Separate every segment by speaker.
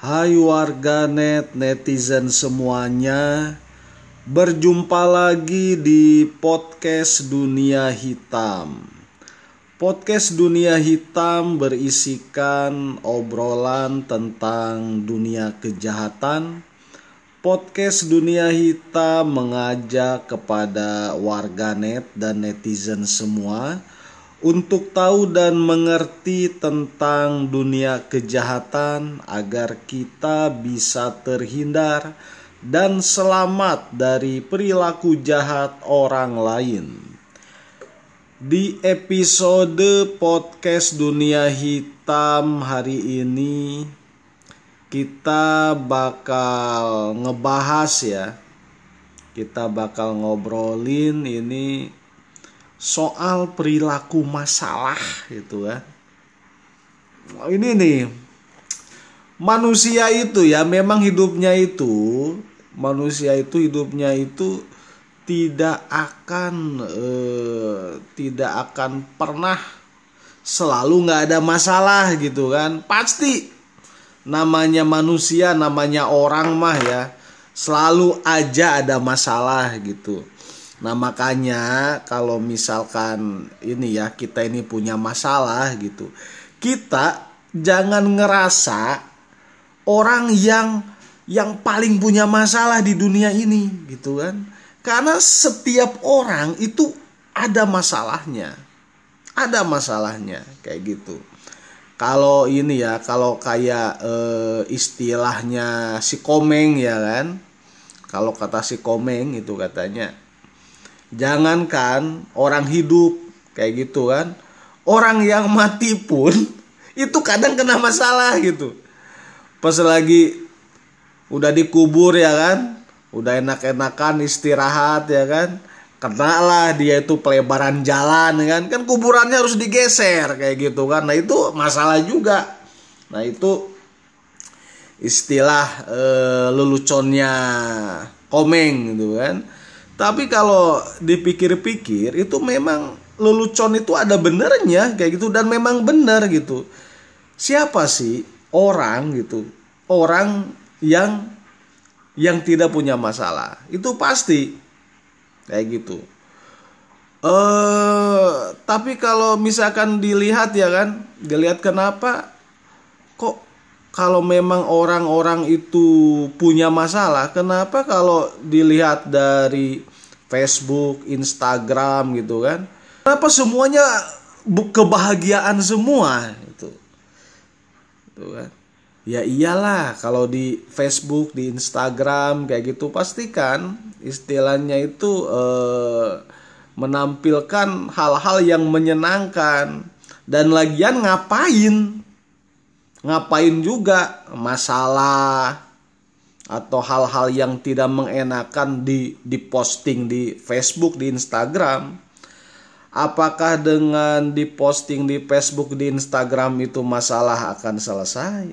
Speaker 1: Hai warganet netizen semuanya. Berjumpa lagi di podcast Dunia Hitam. Podcast Dunia Hitam berisikan obrolan tentang dunia kejahatan. Podcast Dunia Hitam mengajak kepada warganet dan netizen semua tahu dan mengerti tentang dunia kejahatan agar kita bisa terhindar dan selamat dari perilaku jahat orang lain. Di episode podcast Dunia Hitam hari ini kita bakal ngebahas ya. Kita bakal ngobrolin ini soal perilaku masalah gitu ya. Ini nih. Manusia itu ya memang hidupnya itu manusia itu hidupnya itu tidak akan eh, tidak akan pernah selalu nggak ada masalah gitu kan. Pasti namanya manusia namanya orang mah ya selalu aja ada masalah gitu Nah makanya kalau misalkan ini ya kita ini punya masalah gitu Kita jangan ngerasa orang yang yang paling punya masalah di dunia ini gitu kan? Karena setiap orang itu ada masalahnya Ada masalahnya kayak gitu. Kalau ini ya kalau kayak e, istilahnya si komeng ya kan? Kalau kata si komeng itu katanya jangankan orang hidup kayak gitu kan. Orang yang mati pun itu kadang kena masalah gitu. Pas lagi udah dikubur ya kan udah enak-enakan istirahat ya kan kena lah dia itu pelebaran jalan kan. Kan kuburannya harus digeser kayak gitu kan. Nah itu masalah juga. Nah itu istilah e, leluconnya komeng gitu kan tapi kalau dipikir-pikir itu memang lelucon itu ada benernya kayak gitu dan memang benar gitu. Siapa sih orang gitu? Orang yang yang tidak punya masalah. Itu pasti kayak gitu. Eh tapi kalau misalkan dilihat ya kan, dilihat kenapa kok kalau memang orang-orang itu punya masalah, kenapa kalau dilihat dari Facebook, Instagram gitu kan? Kenapa semuanya kebahagiaan semua itu? Itu kan? Ya iyalah kalau di Facebook, di Instagram kayak gitu pastikan istilahnya itu eh, menampilkan hal-hal yang menyenangkan dan lagian ngapain ngapain juga masalah atau hal-hal yang tidak mengenakan di diposting di Facebook, di Instagram. Apakah dengan diposting di Facebook, di Instagram itu masalah akan selesai?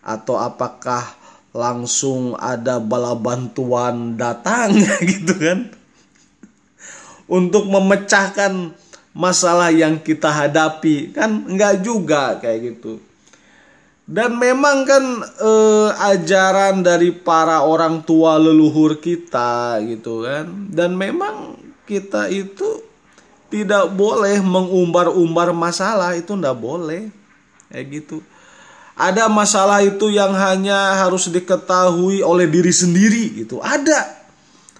Speaker 1: Atau apakah langsung ada bala bantuan datang gitu kan? Untuk memecahkan masalah yang kita hadapi kan enggak juga kayak gitu dan memang kan eh, ajaran dari para orang tua leluhur kita gitu kan. Dan memang kita itu tidak boleh mengumbar-umbar masalah itu ndak boleh. Kayak gitu. Ada masalah itu yang hanya harus diketahui oleh diri sendiri gitu. Ada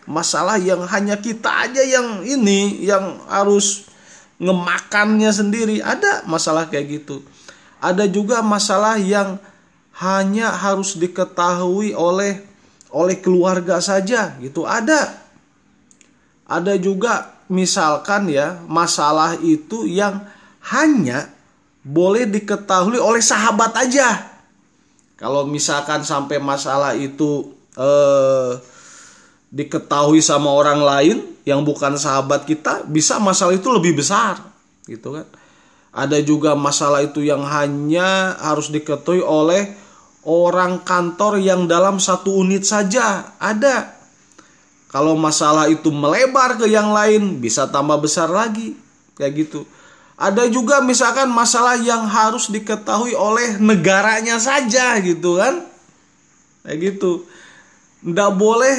Speaker 1: masalah yang hanya kita aja yang ini yang harus ngemakannya sendiri. Ada masalah kayak gitu ada juga masalah yang hanya harus diketahui oleh oleh keluarga saja gitu. Ada. Ada juga misalkan ya masalah itu yang hanya boleh diketahui oleh sahabat aja. Kalau misalkan sampai masalah itu eh, diketahui sama orang lain yang bukan sahabat kita bisa masalah itu lebih besar gitu kan ada juga masalah itu yang hanya harus diketahui oleh orang kantor yang dalam satu unit saja. Ada. Kalau masalah itu melebar ke yang lain bisa tambah besar lagi. Kayak gitu. Ada juga misalkan masalah yang harus diketahui oleh negaranya saja gitu kan. kayak gitu ndak boleh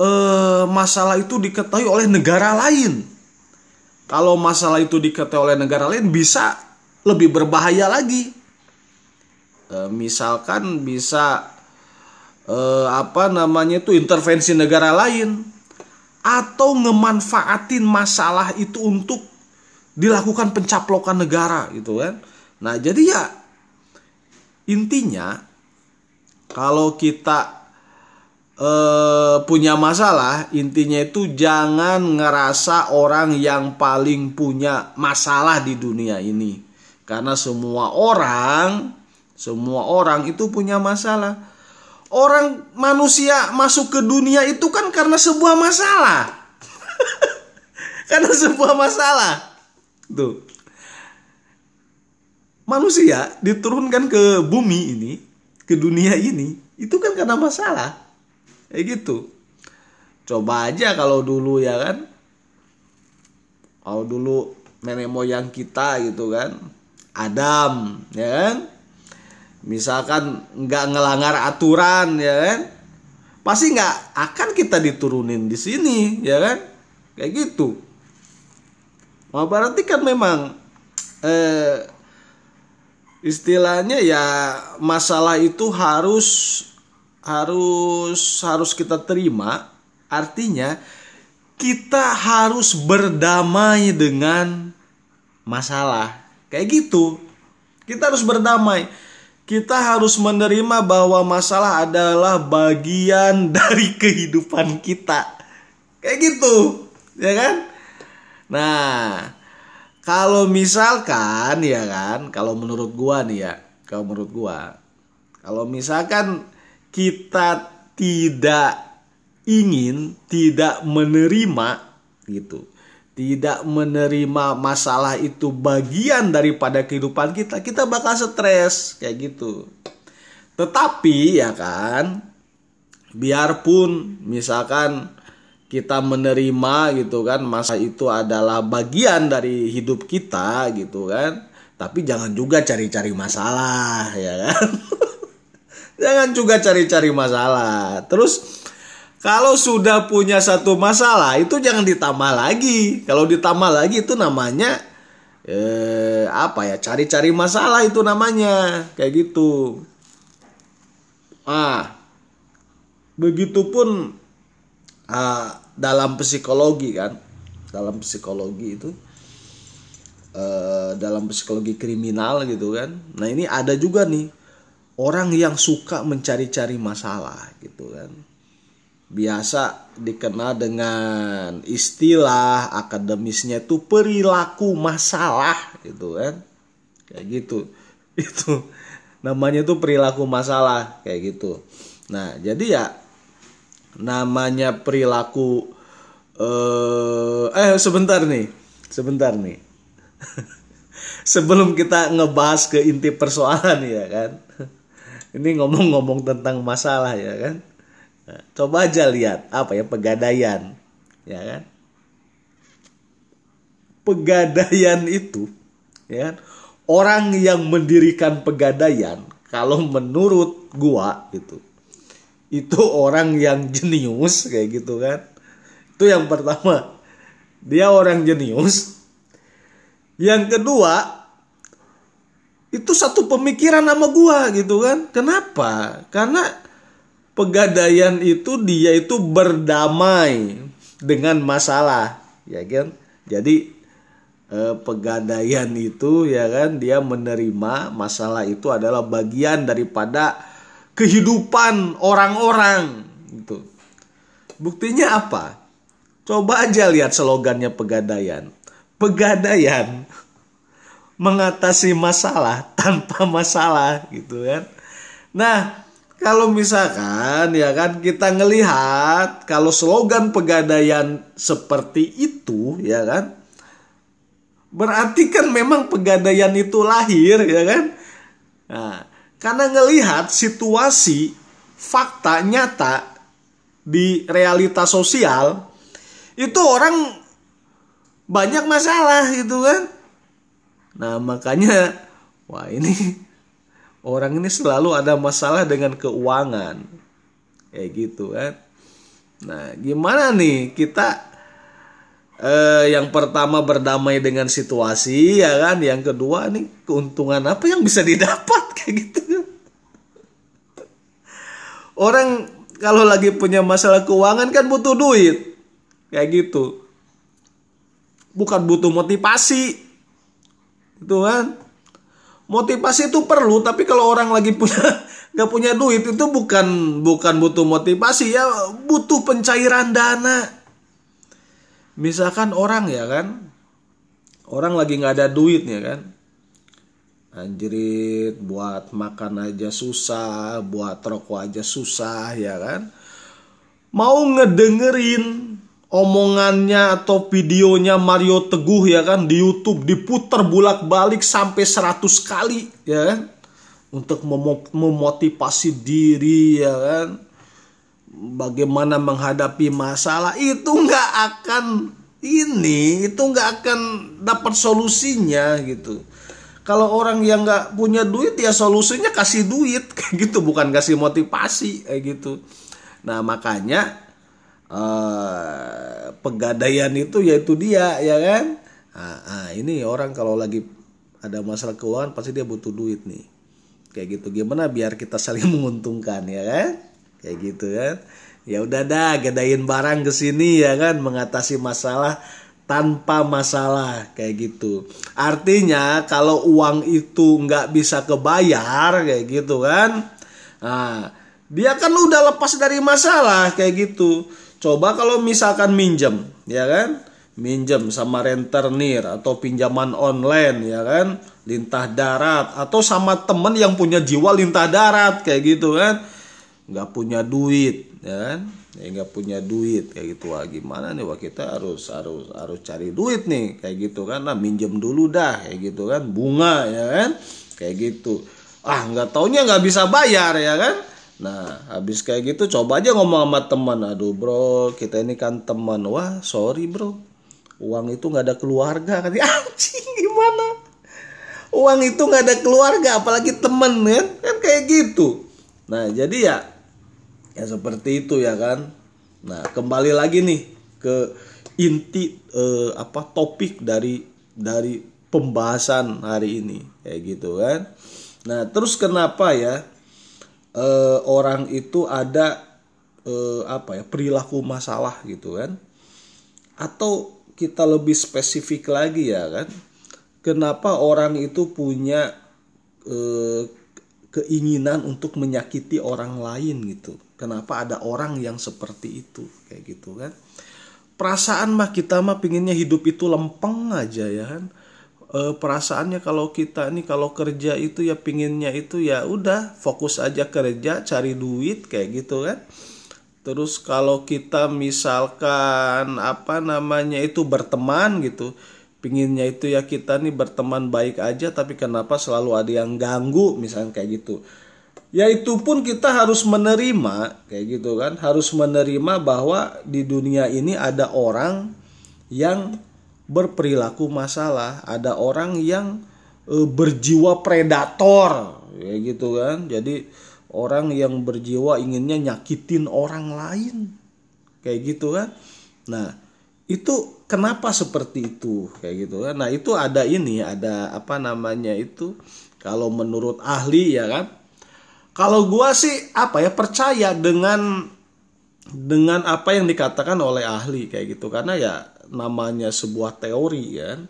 Speaker 1: eh, masalah itu diketahui oleh negara lain kalau masalah itu diketahui oleh negara lain bisa lebih berbahaya lagi. Eh, misalkan bisa eh, apa namanya itu intervensi negara lain atau ngemanfaatin masalah itu untuk dilakukan pencaplokan negara gitu kan. Nah jadi ya intinya kalau kita eh, punya masalah intinya itu jangan ngerasa orang yang paling punya masalah di dunia ini. Karena semua orang semua orang itu punya masalah. Orang manusia masuk ke dunia itu kan karena sebuah masalah. Karena sebuah masalah. Tuh. Manusia diturunkan ke bumi ini, ke dunia ini, itu kan karena masalah. Kayak gitu. Coba aja kalau dulu ya kan. Kalau dulu nenek moyang kita gitu kan. Adam, ya kan? Misalkan nggak ngelanggar aturan, ya kan? Pasti nggak akan kita diturunin di sini, ya kan? Kayak gitu. Nah, berarti kan memang eh, istilahnya ya masalah itu harus harus harus kita terima artinya kita harus berdamai dengan masalah. Kayak gitu. Kita harus berdamai. Kita harus menerima bahwa masalah adalah bagian dari kehidupan kita. Kayak gitu. Ya kan? Nah kalau misalkan ya kan, kalau menurut gua nih ya, kalau menurut gua, kalau misalkan kita tidak ingin, tidak menerima gitu, tidak menerima masalah itu bagian daripada kehidupan kita, kita bakal stres kayak gitu. Tetapi ya kan, biarpun misalkan kita menerima gitu kan masa itu adalah bagian dari hidup kita gitu kan tapi jangan juga cari-cari masalah ya kan jangan juga cari-cari masalah. Terus kalau sudah punya satu masalah itu jangan ditambah lagi. Kalau ditambah lagi itu namanya eh, apa ya cari-cari masalah itu namanya. Kayak gitu. Ah begitupun ah, dalam psikologi kan. Dalam psikologi itu uh, dalam psikologi kriminal gitu kan. Nah ini ada juga nih orang yang suka mencari-cari masalah gitu kan. Biasa dikenal dengan istilah akademisnya itu perilaku masalah gitu kan. Kayak gitu. Itu namanya tuh perilaku masalah kayak gitu. Nah jadi ya namanya perilaku eh eh sebentar nih sebentar nih. Sebelum kita ngebahas ke inti persoalan ya kan ini ngomong-ngomong tentang masalah ya kan? Nah, coba aja lihat apa ya pegadaian ya kan? Pegadaian itu ya kan? Orang yang mendirikan pegadaian kalau menurut gua itu itu orang yang jenius kayak gitu kan? Itu yang pertama. Dia orang jenius. Yang kedua itu satu pemikiran sama gua gitu kan kenapa karena pegadaian itu dia itu berdamai dengan masalah ya kan jadi eh, pegadaian itu ya kan dia menerima masalah itu adalah bagian daripada kehidupan orang-orang gitu. Buktinya apa? Coba aja lihat slogannya Pegadaian. Pegadaian mengatasi masalah tanpa masalah gitu kan. Nah, kalau misalkan ya kan kita ngelihat kalau slogan Pegadaian seperti itu ya kan berarti kan memang Pegadaian itu lahir ya kan. Nah, karena ngelihat situasi fakta nyata di realitas sosial itu orang banyak masalah gitu kan. Nah, makanya wah ini orang ini selalu ada masalah dengan keuangan. Kayak gitu kan? Nah gimana nih kita eh, yang pertama berdamai dengan situasi ya kan? Yang kedua nih keuntungan apa yang bisa didapat? Kayak gitu. Orang kalau lagi punya masalah keuangan kan butuh duit. Kayak gitu. Bukan butuh motivasi itu kan? Motivasi itu perlu tapi kalau orang lagi punya nggak punya duit itu bukan bukan butuh motivasi ya butuh pencairan dana. Misalkan orang ya kan orang lagi nggak ada duitnya kan? Anjrit buat makan aja susah buat rokok aja susah ya kan? Mau ngedengerin omongannya atau videonya Mario Teguh ya kan di YouTube diputar bolak-balik sampai 100 kali ya kan untuk memotivasi diri ya kan bagaimana menghadapi masalah. Itu nggak akan ini itu nggak akan dapat solusinya gitu. Kalau orang yang nggak punya duit ya solusinya kasih duit kayak gitu bukan kasih motivasi kayak gitu. Nah makanya eh, pegadaian itu yaitu dia ya kan? Nah, nah ini orang kalau lagi ada masalah keuangan pasti dia butuh duit nih. Kayak gitu. Gimana biar kita saling menguntungkan ya kan? Kayak gitu kan? Ya udah dah gedain barang ke sini ya kan? Mengatasi masalah tanpa masalah kayak gitu. Artinya kalau uang itu nggak bisa kebayar kayak gitu kan? Nah dia kan udah lepas dari masalah kayak gitu coba kalau misalkan minjem ya kan? Minjem sama rentenir atau pinjaman online ya kan? Lintah darat atau sama temen yang punya jiwa lintah darat kayak gitu kan? Nggak punya duit ya kan? Ya nggak punya duit kayak gitu. Wah gimana nih? Wah kita harus harus harus cari duit nih kayak gitu kan? Nah minjem dulu dah kayak gitu kan? Bunga ya kan? Kayak gitu. Ah nggak taunya nggak bisa bayar ya kan Nah, habis kayak gitu coba aja ngomong sama teman. Aduh, bro, kita ini kan teman. Wah, sorry, bro. Uang itu nggak ada keluarga. Kan anjing gimana? Uang itu nggak ada keluarga apalagi temen kan? Kan kayak gitu. Nah jadi ya ya seperti itu ya kan? Nah kembali lagi nih ke inti eh, apa topik dari dari pembahasan hari ini. Kayak gitu kan? Nah terus kenapa ya eh, orang itu ada eh, apa ya perilaku masalah gitu kan. Atau kita lebih spesifik lagi ya kan kenapa orang itu punya eh, keinginan untuk menyakiti orang lain gitu. Kenapa ada orang yang seperti itu kayak gitu kan. Perasaan mah kita mah pinginnya hidup itu lempeng aja ya kan e, perasaannya kalau kita nih kalau kerja itu ya pinginnya itu ya udah fokus aja kerja cari duit kayak gitu kan Terus kalau kita misalkan apa namanya itu berteman gitu, pinginnya itu ya kita nih berteman baik aja, tapi kenapa selalu ada yang ganggu, misalnya kayak gitu. Ya itu pun kita harus menerima kayak gitu kan, harus menerima bahwa di dunia ini ada orang yang berperilaku masalah, ada orang yang e, berjiwa predator, kayak gitu kan. Jadi orang yang berjiwa inginnya nyakitin orang lain kayak gitu kan. Nah itu kenapa seperti itu kayak gitu kan. Nah itu ada ini ada apa namanya itu kalau menurut ahli ya kan. Kalau gua sih apa ya percaya dengan dengan apa yang dikatakan oleh ahli kayak gitu. Karena ya namanya sebuah teori kan?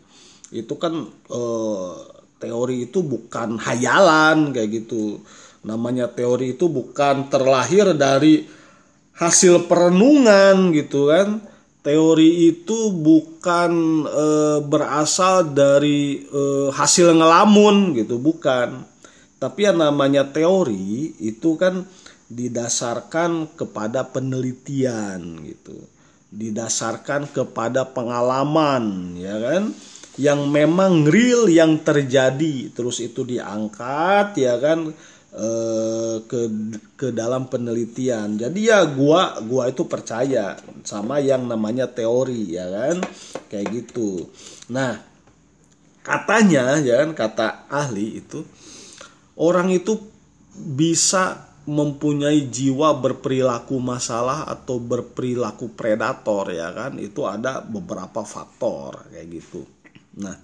Speaker 1: Itu kan eh, teori itu bukan hayalan kayak gitu. Namanya teori itu bukan terlahir dari hasil perenungan gitu kan? Teori itu bukan e, berasal dari e, hasil ngelamun gitu bukan. Tapi yang namanya teori itu kan didasarkan kepada penelitian gitu didasarkan kepada pengalaman ya kan yang memang real yang terjadi terus itu diangkat ya kan Eh, ke ke dalam penelitian. Jadi ya gua gua itu percaya sama yang namanya teori ya kan kayak gitu. Nah katanya ya kan kata ahli itu orang itu bisa mempunyai jiwa berperilaku masalah atau berperilaku predator ya kan? Itu ada beberapa faktor kayak gitu. Nah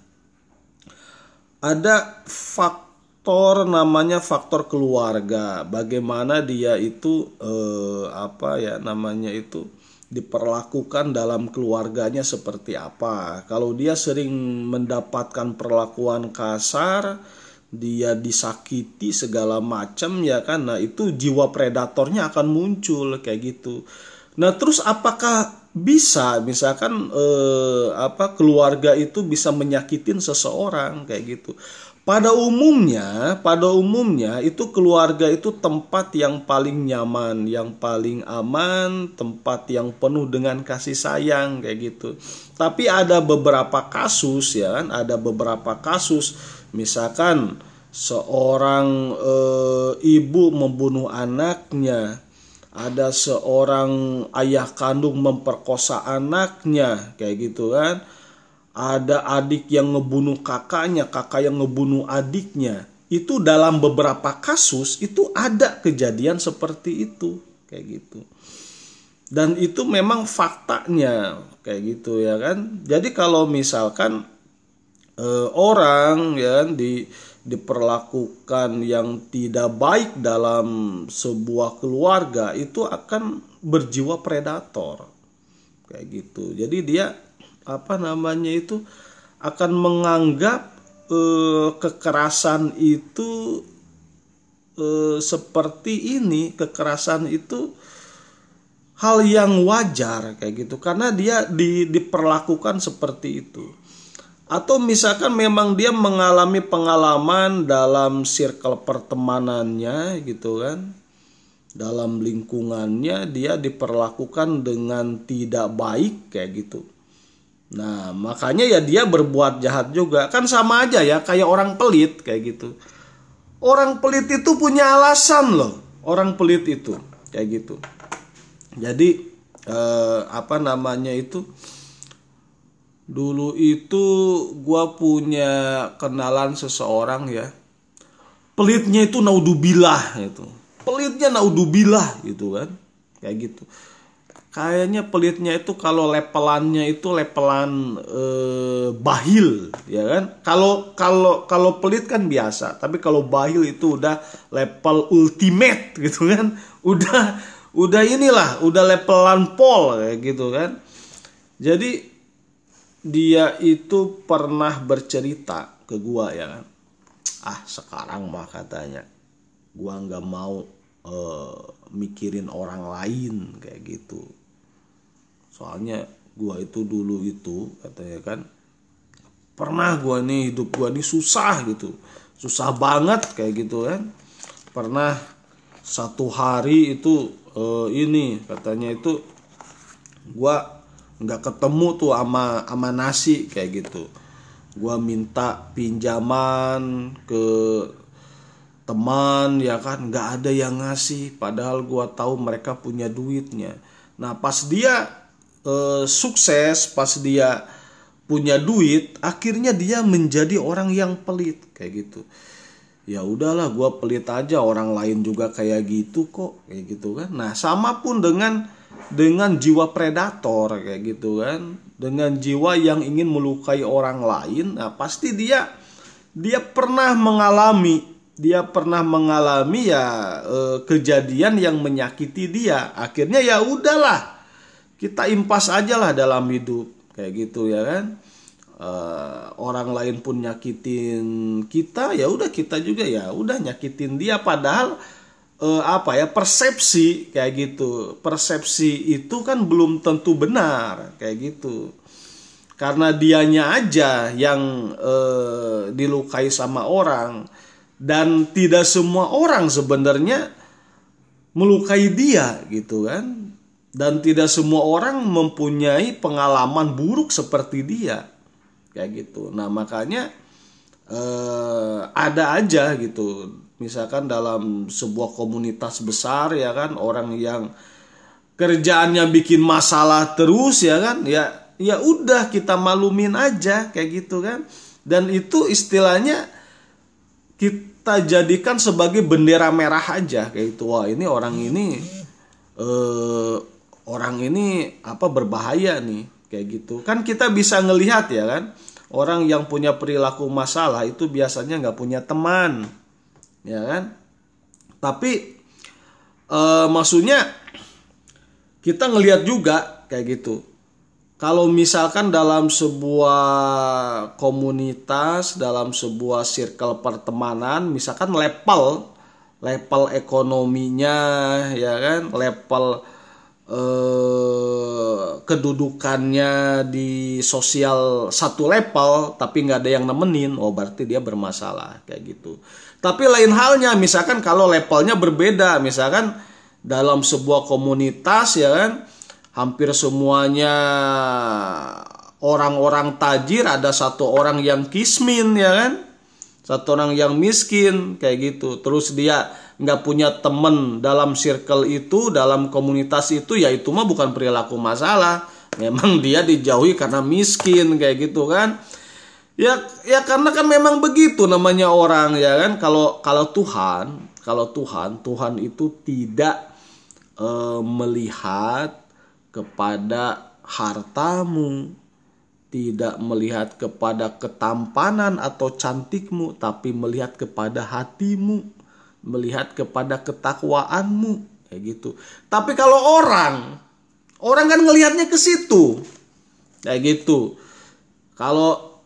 Speaker 1: ada faktor namanya faktor keluarga. Bagaimana dia itu eh, apa ya namanya itu diperlakukan dalam keluarganya seperti apa. Kalau dia sering mendapatkan perlakuan kasar dia disakiti segala macam ya kan? Nah itu jiwa predatornya akan muncul kayak gitu. Nah terus apakah bisa misalkan eh, apa keluarga itu bisa menyakitin seseorang kayak gitu? Pada umumnya pada umumnya itu keluarga itu tempat yang paling nyaman yang paling aman tempat yang penuh dengan kasih sayang kayak gitu. Tapi ada beberapa kasus ya kan? Ada beberapa kasus Misalkan seorang e, ibu membunuh anaknya, ada seorang ayah kandung memperkosa anaknya, kayak gitu kan. Ada adik yang ngebunuh kakaknya, kakak yang ngebunuh adiknya. Itu dalam beberapa kasus itu ada kejadian seperti itu, kayak gitu. Dan itu memang faktanya, kayak gitu ya kan. Jadi kalau misalkan eh, orang ya di diperlakukan yang tidak baik dalam sebuah keluarga itu akan berjiwa predator. Kayak gitu. Jadi dia apa namanya itu akan menganggap eh, kekerasan itu eh, seperti ini kekerasan itu hal yang wajar kayak gitu. Karena dia di, diperlakukan seperti itu atau misalkan memang dia mengalami pengalaman dalam circle pertemanannya gitu kan. Dalam lingkungannya dia diperlakukan dengan tidak baik kayak gitu. Nah makanya ya dia berbuat jahat juga. Kan sama aja ya kayak orang pelit kayak gitu. Orang pelit itu punya alasan loh orang pelit itu kayak gitu. Jadi eh, apa namanya itu Dulu itu gue punya kenalan seseorang ya. Pelitnya itu naudubillah itu. Pelitnya naudubillah gitu kan. Kayak gitu. Kayaknya pelitnya itu kalau lepelannya itu lepelan eh, bahil ya kan. Kalau kalau kalau pelit kan biasa, tapi kalau bahil itu udah level ultimate gitu kan. Udah udah inilah, udah levelan pol kayak gitu kan. Jadi dia itu pernah bercerita ke gua ya kan? Ah sekarang mah katanya gua nggak mau uh, mikirin orang lain kayak gitu. Soalnya gua itu dulu itu katanya kan pernah gua nih hidup gua nih susah gitu. Susah banget kayak gitu kan. Pernah satu hari itu uh, ini katanya itu gua nggak ketemu tuh ama ama nasi kayak gitu. Gue minta pinjaman ke teman ya kan? Nggak ada yang ngasih padahal gue tahu mereka punya duitnya. Nah pas dia e, sukses pas dia punya duit akhirnya dia menjadi orang yang pelit kayak gitu. Ya udahlah gue pelit aja orang lain juga kayak gitu kok kayak gitu kan. Nah sama pun dengan dengan jiwa predator kayak gitu kan. Dengan jiwa yang ingin melukai orang lain nah pasti dia dia pernah mengalami dia pernah mengalami ya eh, kejadian yang menyakiti dia. Akhirnya ya udahlah kita impas aja lah dalam hidup kayak gitu ya kan. Eh, orang lain pun nyakitin kita ya udah kita juga ya udah nyakitin dia. Padahal uh, apa ya persepsi kayak gitu. Persepsi itu kan belum tentu benar kayak gitu. Karena dianya aja yang uh, dilukai sama orang dan tidak semua orang sebenarnya melukai dia gitu kan. Dan tidak semua orang mempunyai pengalaman buruk seperti dia kayak gitu. Nah makanya uh, ada aja gitu misalkan dalam sebuah komunitas besar ya kan orang yang kerjaannya bikin masalah terus ya kan ya ya udah kita malumin aja kayak gitu kan. Dan itu istilahnya kita, jadikan sebagai bendera merah aja kayak itu wah ini orang ini eh, orang ini apa berbahaya nih kayak gitu. Kan kita bisa ngelihat ya kan orang yang punya perilaku masalah itu biasanya nggak punya teman ya kan? Tapi eh, maksudnya kita ngelihat juga kayak gitu. Kalau misalkan dalam sebuah komunitas, dalam sebuah circle pertemanan, misalkan level level ekonominya ya kan, level eh, kedudukannya di sosial satu level tapi nggak ada yang nemenin, oh berarti dia bermasalah kayak gitu. Tapi lain halnya misalkan kalau levelnya berbeda, misalkan dalam sebuah komunitas ya kan, hampir semuanya orang-orang tajir ada satu orang yang kismin ya kan satu orang yang miskin kayak gitu terus dia nggak punya temen dalam circle itu dalam komunitas itu ya itu mah bukan perilaku masalah. Memang dia dijauhi karena miskin kayak gitu kan. Ya ya karena kan memang begitu namanya orang ya kan. Kalau kalau Tuhan kalau Tuhan Tuhan itu tidak e, melihat kepada hartamu, tidak melihat kepada ketampanan atau cantikmu, tapi melihat kepada hatimu, melihat kepada ketakwaanmu, kayak gitu. Tapi kalau orang, orang kan ngelihatnya ke situ, kayak gitu. Kalau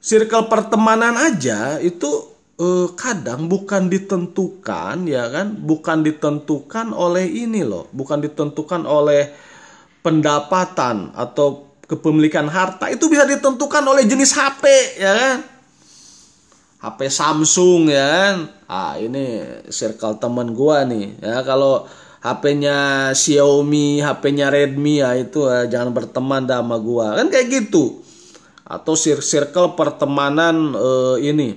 Speaker 1: circle pertemanan aja itu eh, kadang bukan ditentukan ya kan, bukan ditentukan oleh ini loh, bukan ditentukan oleh pendapatan atau kepemilikan harta. Itu bisa ditentukan oleh jenis HP ya kan HP Samsung ya kan ah ini circle temen gua nih ya kalau HP-nya Xiaomi, HP-nya Redmi ya itu ya, jangan berteman dah sama gua. Kan kayak gitu. Atau circle pertemanan uh, ini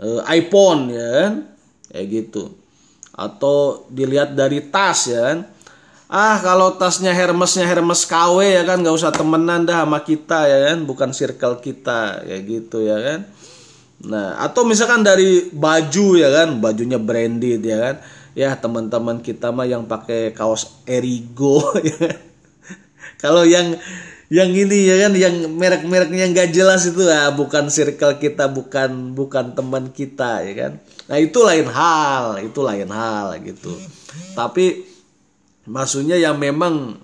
Speaker 1: uh, iPhone ya kan. Kayak gitu. Atau dilihat dari tas ya kan ah kalau tasnya Hermesnya Hermes KW ya kan nggak usah temenan dah sama kita ya kan bukan circle kita ya gitu ya kan nah atau misalkan dari baju ya kan? Bajunya branded ya kan? Ya teman-teman kita mah yang pakai kaos Erigo ya kan? Kalau yang yang ini ya kan? Yang merek-mereknya nggak jelas itu ah bukan circle kita bukan bukan teman kita ya kan? Nah itu lain hal itu lain hal gitu. Tapi Maksudnya yang memang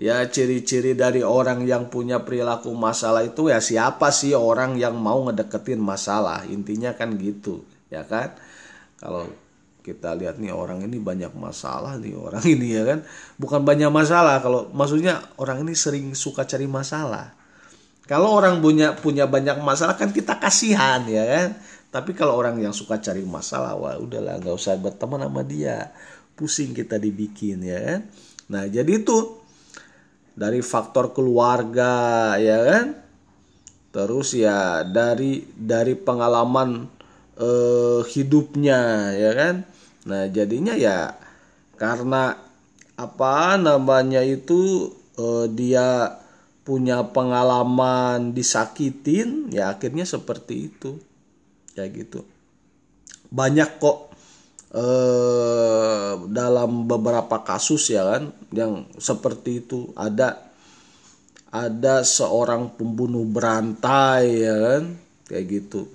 Speaker 1: ya ciri-ciri dari orang yang punya perilaku masalah itu ya siapa sih orang yang mau ngedeketin masalah? Intinya kan gitu ya kan? Kalau kita lihat nih orang ini banyak masalah nih orang ini ya kan? Bukan banyak masalah kalau maksudnya orang ini sering suka cari masalah. Kalau orang punya punya banyak masalah kan kita kasihan ya kan? Tapi kalau orang yang suka cari masalah wah udahlah nggak usah berteman sama dia. Pusing kita dibikin ya kan? Nah jadi itu dari faktor keluarga ya kan? Terus ya dari dari pengalaman eh, hidupnya ya kan? Nah jadinya ya karena apa namanya itu eh, dia punya pengalaman disakitin ya akhirnya seperti itu. Kayak gitu. Banyak kok eh, dalam beberapa kasus ya kan yang seperti itu ada ada seorang pembunuh berantai ya kan kayak gitu.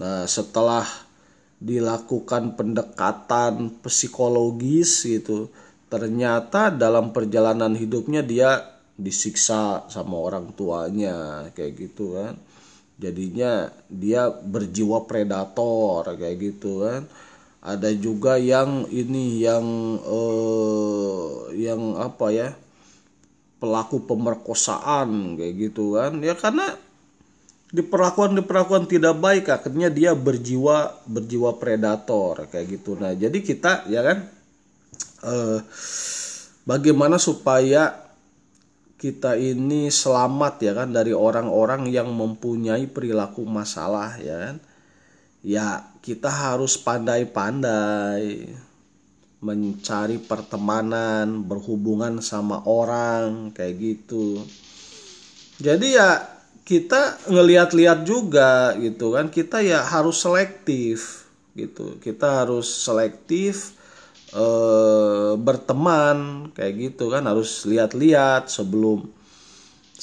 Speaker 1: Nah setelah dilakukan pendekatan psikologis gitu ternyata dalam perjalanan hidupnya dia disiksa sama orang tuanya kayak gitu kan. Jadinya dia berjiwa predator kayak gitu kan ada juga yang ini yang uh, yang apa ya pelaku pemerkosaan kayak gitu kan. Ya karena diperlakuan diperlakuan tidak baik akhirnya dia berjiwa berjiwa predator kayak gitu. Nah jadi kita ya kan uh, bagaimana supaya kita ini selamat ya kan dari orang-orang yang mempunyai perilaku masalah ya kan ya kita harus pandai-pandai mencari pertemanan, berhubungan sama orang kayak gitu. Jadi ya kita ngelihat-lihat juga gitu kan, kita ya harus selektif gitu. Kita harus selektif eh, berteman kayak gitu kan. Harus lihat-lihat sebelum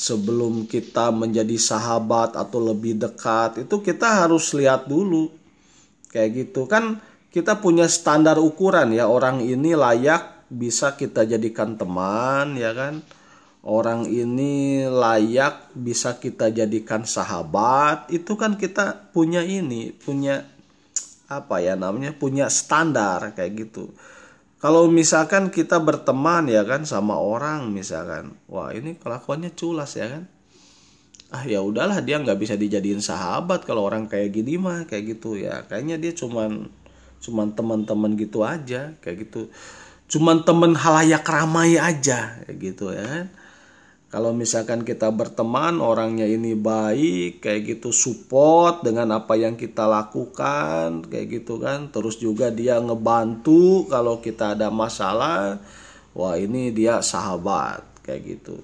Speaker 1: sebelum kita menjadi sahabat atau lebih dekat itu kita harus lihat dulu. Kayak gitu. Kan kita punya standar ukuran ya. Orang ini layak bisa kita jadikan teman ya kan? Orang ini layak bisa kita jadikan sahabat. Itu kan kita punya ini punya apa ya namanya? Punya standar kayak gitu kalau misalkan kita berteman ya kan sama orang misalkan wah ini kelakuannya culas ya kan? Ah ya udahlah dia nggak bisa dijadiin sahabat kalau orang kayak gini mah kayak gitu ya. Kayaknya dia cuman cuman teman-teman gitu aja kayak gitu. Cuman temen halayak ramai aja kayak gitu ya kan kalau misalkan kita berteman orangnya ini baik kayak gitu support dengan apa yang kita lakukan kayak gitu kan. Terus juga dia ngebantu kalau kita ada masalah wah ini dia sahabat kayak gitu.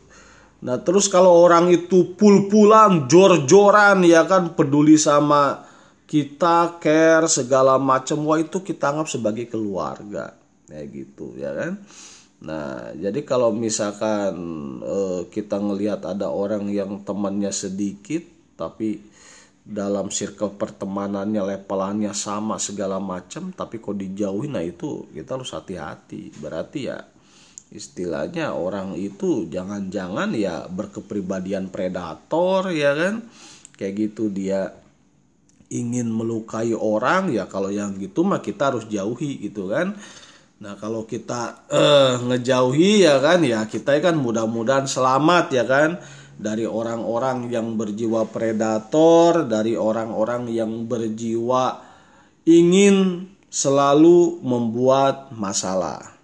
Speaker 1: Nah terus kalau orang itu pul-pulan jor-joran ya kan peduli sama kita care segala macam wah itu kita anggap sebagai keluarga kayak gitu ya kan Nah, jadi kalau misalkan uh, kita ngelihat ada orang yang temannya sedikit tapi dalam circle pertemanannya levelannya sama segala macam tapi kok dijauhin nah itu kita harus hati-hati. Berarti ya istilahnya orang itu jangan-jangan ya berkepribadian predator ya kan. Kayak gitu dia ingin melukai orang ya kalau yang gitu mah kita harus jauhi gitu kan Nah kalau kita uh, ngejauhi ya kan ya kita kan mudah-mudahan selamat ya kan dari orang-orang yang berjiwa predator, dari orang-orang yang berjiwa ingin selalu membuat masalah.